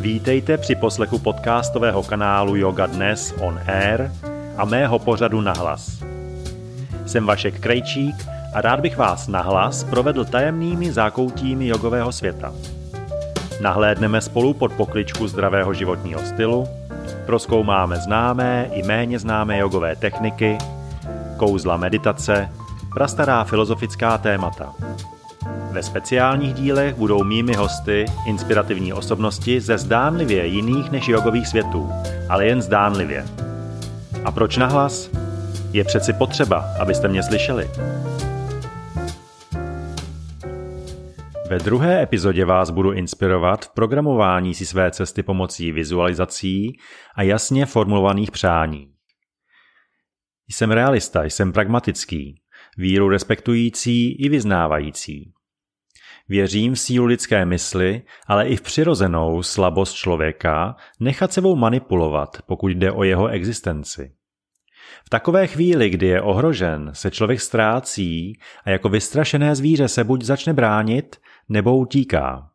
Vítejte při poslechu podcastového kanálu Yoga Dnes on Air a mého pořadu Nahlas. Jsem Vašek Krejčík a rád bych vás nahlas provedl tajemnými zákoutími jogového světa. Nahlédneme spolu pod pokličku zdravého životního stylu, proskoumáme známé i méně známé jogové techniky, kouzla meditace, prastará filozofická témata – ve speciálních dílech budou mými hosty inspirativní osobnosti ze zdánlivě jiných než jogových světů, ale jen zdánlivě. A proč nahlas? Je přeci potřeba, abyste mě slyšeli. Ve druhé epizodě vás budu inspirovat v programování si své cesty pomocí vizualizací a jasně formulovaných přání. Jsem realista, jsem pragmatický, víru respektující i vyznávající. Věřím v sílu lidské mysli, ale i v přirozenou slabost člověka nechat sebou manipulovat, pokud jde o jeho existenci. V takové chvíli, kdy je ohrožen, se člověk ztrácí a jako vystrašené zvíře se buď začne bránit, nebo utíká.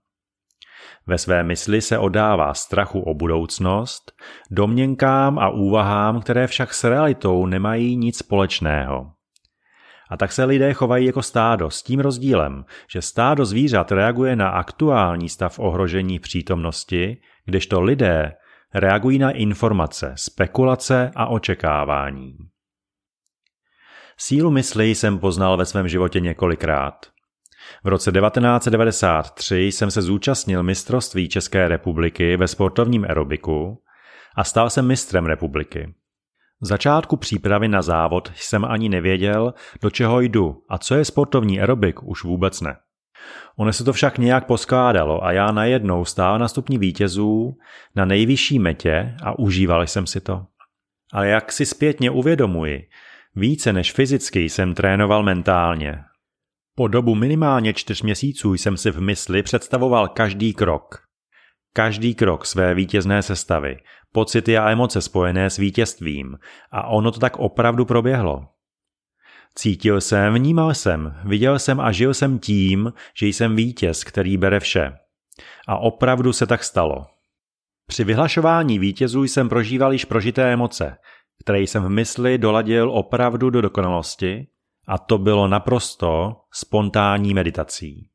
Ve své mysli se odává strachu o budoucnost, domněnkám a úvahám, které však s realitou nemají nic společného. A tak se lidé chovají jako stádo s tím rozdílem, že stádo zvířat reaguje na aktuální stav ohrožení přítomnosti, kdežto lidé reagují na informace, spekulace a očekávání. Sílu mysli jsem poznal ve svém životě několikrát. V roce 1993 jsem se zúčastnil mistrovství České republiky ve sportovním aerobiku a stal jsem mistrem republiky. V začátku přípravy na závod jsem ani nevěděl, do čeho jdu a co je sportovní aerobik už vůbec ne. Ono se to však nějak poskládalo a já najednou stál na stupni vítězů na nejvyšší metě a užíval jsem si to. Ale jak si zpětně uvědomuji, více než fyzicky jsem trénoval mentálně. Po dobu minimálně čtyř měsíců jsem si v mysli představoval každý krok. Každý krok své vítězné sestavy, pocity a emoce spojené s vítězstvím a ono to tak opravdu proběhlo. Cítil jsem, vnímal jsem, viděl jsem a žil jsem tím, že jsem vítěz, který bere vše. A opravdu se tak stalo. Při vyhlašování vítězů jsem prožíval již prožité emoce, které jsem v mysli doladil opravdu do dokonalosti a to bylo naprosto spontánní meditací.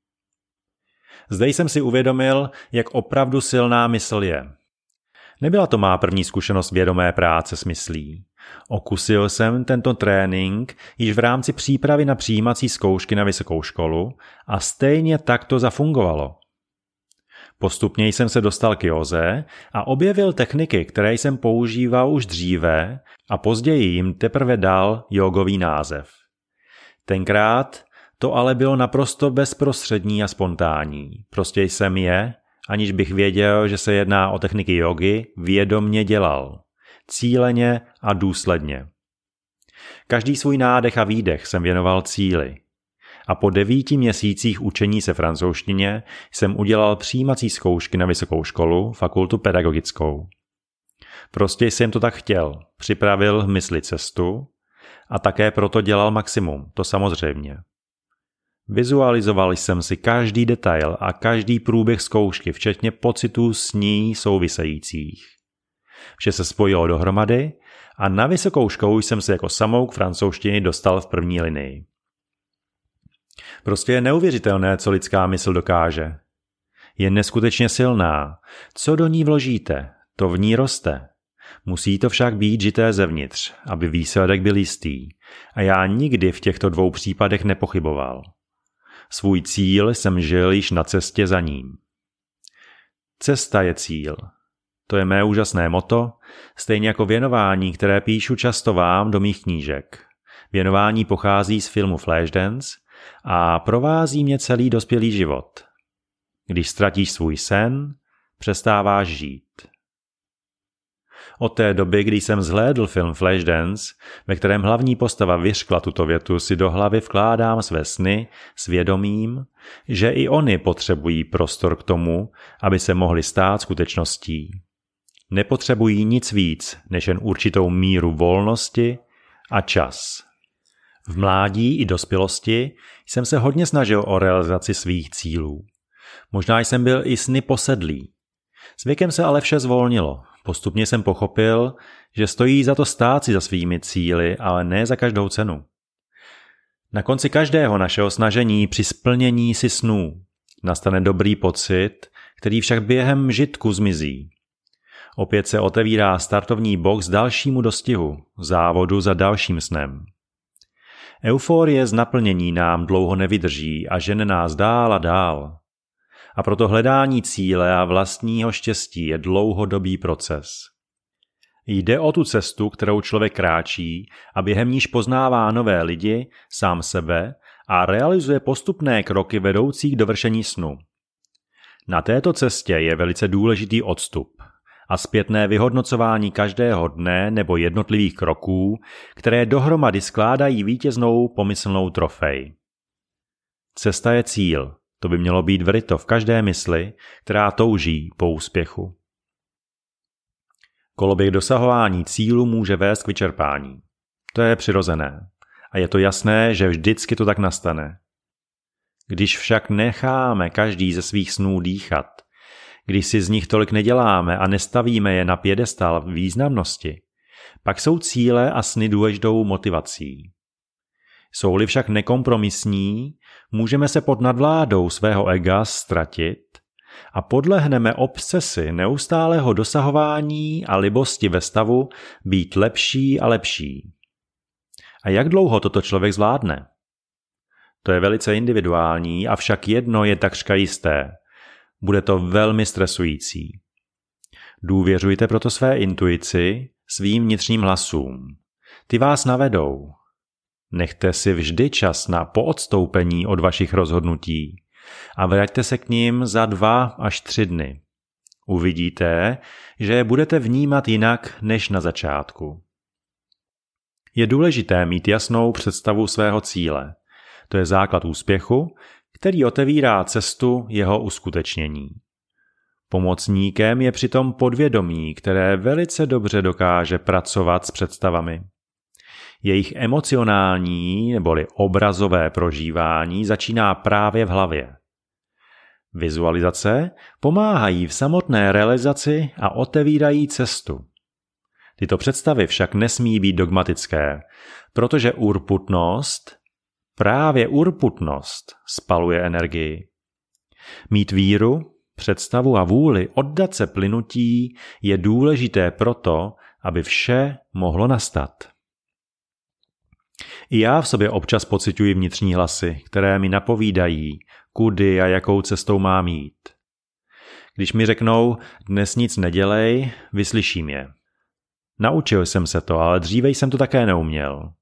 Zde jsem si uvědomil, jak opravdu silná mysl je. Nebyla to má první zkušenost vědomé práce s myslí. Okusil jsem tento trénink již v rámci přípravy na přijímací zkoušky na vysokou školu a stejně tak to zafungovalo. Postupně jsem se dostal k józe a objevil techniky, které jsem používal už dříve a později jim teprve dal jogový název. Tenkrát to ale bylo naprosto bezprostřední a spontánní. Prostě jsem je aniž bych věděl, že se jedná o techniky jogy, vědomně dělal. Cíleně a důsledně. Každý svůj nádech a výdech jsem věnoval cíli. A po devíti měsících učení se francouzštině jsem udělal přijímací zkoušky na vysokou školu, fakultu pedagogickou. Prostě jsem to tak chtěl, připravil mysli cestu a také proto dělal maximum, to samozřejmě. Vizualizoval jsem si každý detail a každý průběh zkoušky, včetně pocitů s ní souvisejících. Vše se spojilo dohromady a na vysokou školu jsem se jako samouk francouzštiny dostal v první linii. Prostě je neuvěřitelné, co lidská mysl dokáže. Je neskutečně silná. Co do ní vložíte, to v ní roste. Musí to však být žité zevnitř, aby výsledek byl jistý. A já nikdy v těchto dvou případech nepochyboval. Svůj cíl jsem žil již na cestě za ním. Cesta je cíl. To je mé úžasné moto, stejně jako věnování, které píšu často vám do mých knížek. Věnování pochází z filmu Flashdance a provází mě celý dospělý život. Když ztratíš svůj sen, přestáváš žít. Od té doby, kdy jsem zhlédl film Flashdance, ve kterém hlavní postava vyřkla tuto větu, si do hlavy vkládám své sny s vědomím, že i oni potřebují prostor k tomu, aby se mohli stát skutečností. Nepotřebují nic víc než jen určitou míru volnosti a čas. V mládí i dospělosti jsem se hodně snažil o realizaci svých cílů. Možná jsem byl i sny posedlý, S věkem se ale vše zvolnilo. Postupně jsem pochopil, že stojí za to stát si za svými cíly, ale ne za každou cenu. Na konci každého našeho snažení při splnění si snů nastane dobrý pocit, který však během žitku zmizí. Opět se otevírá startovní box dalšímu dostihu, závodu za dalším snem. Euforie z naplnění nám dlouho nevydrží a žene nás dál a dál. A proto hledání cíle a vlastního štěstí je dlouhodobý proces. Jde o tu cestu, kterou člověk kráčí a během níž poznává nové lidi, sám sebe a realizuje postupné kroky vedoucí k dovršení snu. Na této cestě je velice důležitý odstup a zpětné vyhodnocování každého dne nebo jednotlivých kroků, které dohromady skládají vítěznou pomyslnou trofej. Cesta je cíl, to by mělo být vryto v každé mysli, která touží po úspěchu. Koloběh dosahování cílu může vést k vyčerpání. To je přirozené. A je to jasné, že vždycky to tak nastane. Když však necháme každý ze svých snů dýchat, když si z nich tolik neděláme a nestavíme je na pědestal významnosti, pak jsou cíle a sny důležitou motivací. Jsou-li však nekompromisní, můžeme se pod nadvládou svého ega ztratit a podlehneme obsesy neustálého dosahování a libosti ve stavu být lepší a lepší. A jak dlouho toto člověk zvládne? To je velice individuální, avšak jedno je takřka jisté. Bude to velmi stresující. Důvěřujte proto své intuici, svým vnitřním hlasům. Ty vás navedou. Nechte si vždy čas na poodstoupení od vašich rozhodnutí a vraťte se k ním za dva až tři dny. Uvidíte, že budete vnímat jinak než na začátku. Je důležité mít jasnou představu svého cíle. To je základ úspěchu, který otevírá cestu jeho uskutečnění. Pomocníkem je přitom podvědomí, které velice dobře dokáže pracovat s představami. Jejich emocionální neboli obrazové prožívání začíná právě v hlavě. Vizualizace pomáhají v samotné realizaci a otevírají cestu. Tyto představy však nesmí být dogmatické, protože urputnost, právě urputnost, spaluje energii. Mít víru, představu a vůli oddat se plynutí je důležité proto, aby vše mohlo nastat. I já v sobě občas pocituji vnitřní hlasy, které mi napovídají, kudy a jakou cestou mám jít. Když mi řeknou, dnes nic nedělej, vyslyším je. Naučil jsem se to, ale dříve jsem to také neuměl.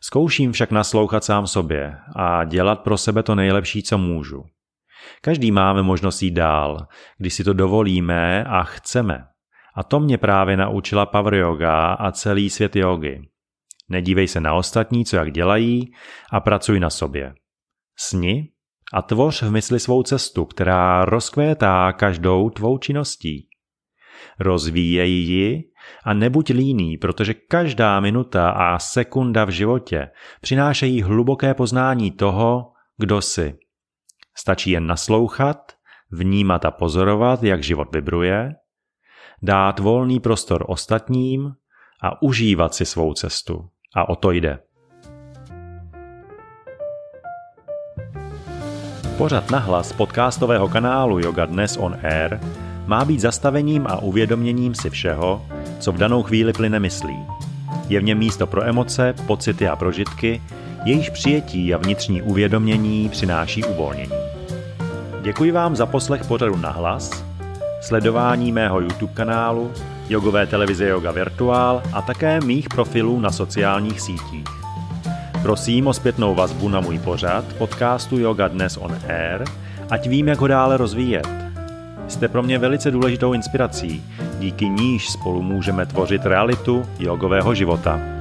Zkouším však naslouchat sám sobě a dělat pro sebe to nejlepší, co můžu. Každý máme možnost jít dál, když si to dovolíme a chceme. A to mě právě naučila Power Yoga a celý svět jogy. Nedívej se na ostatní, co jak dělají a pracuj na sobě. Sni a tvoř v mysli svou cestu, která rozkvétá každou tvou činností. Rozvíjej ji a nebuď líný, protože každá minuta a sekunda v životě přinášejí hluboké poznání toho, kdo jsi. Stačí jen naslouchat, vnímat a pozorovat, jak život vibruje, dát volný prostor ostatním a užívat si svou cestu. A o to jde. Pořad nahlas podcastového kanálu Yoga Dnes on Air má být zastavením a uvědoměním si všeho, co v danou chvíli plyne myslí. Je v něm místo pro emoce, pocity a prožitky, jejíž přijetí a vnitřní uvědomění přináší uvolnění. Děkuji vám za poslech pořadu nahlas, sledování mého YouTube kanálu, jogové televize Yoga Virtual a také mých profilů na sociálních sítích. Prosím o zpětnou vazbu na můj pořad podcastu Yoga Dnes on Air, ať vím, jak ho dále rozvíjet. Jste pro mě velice důležitou inspirací, díky níž spolu můžeme tvořit realitu jogového života.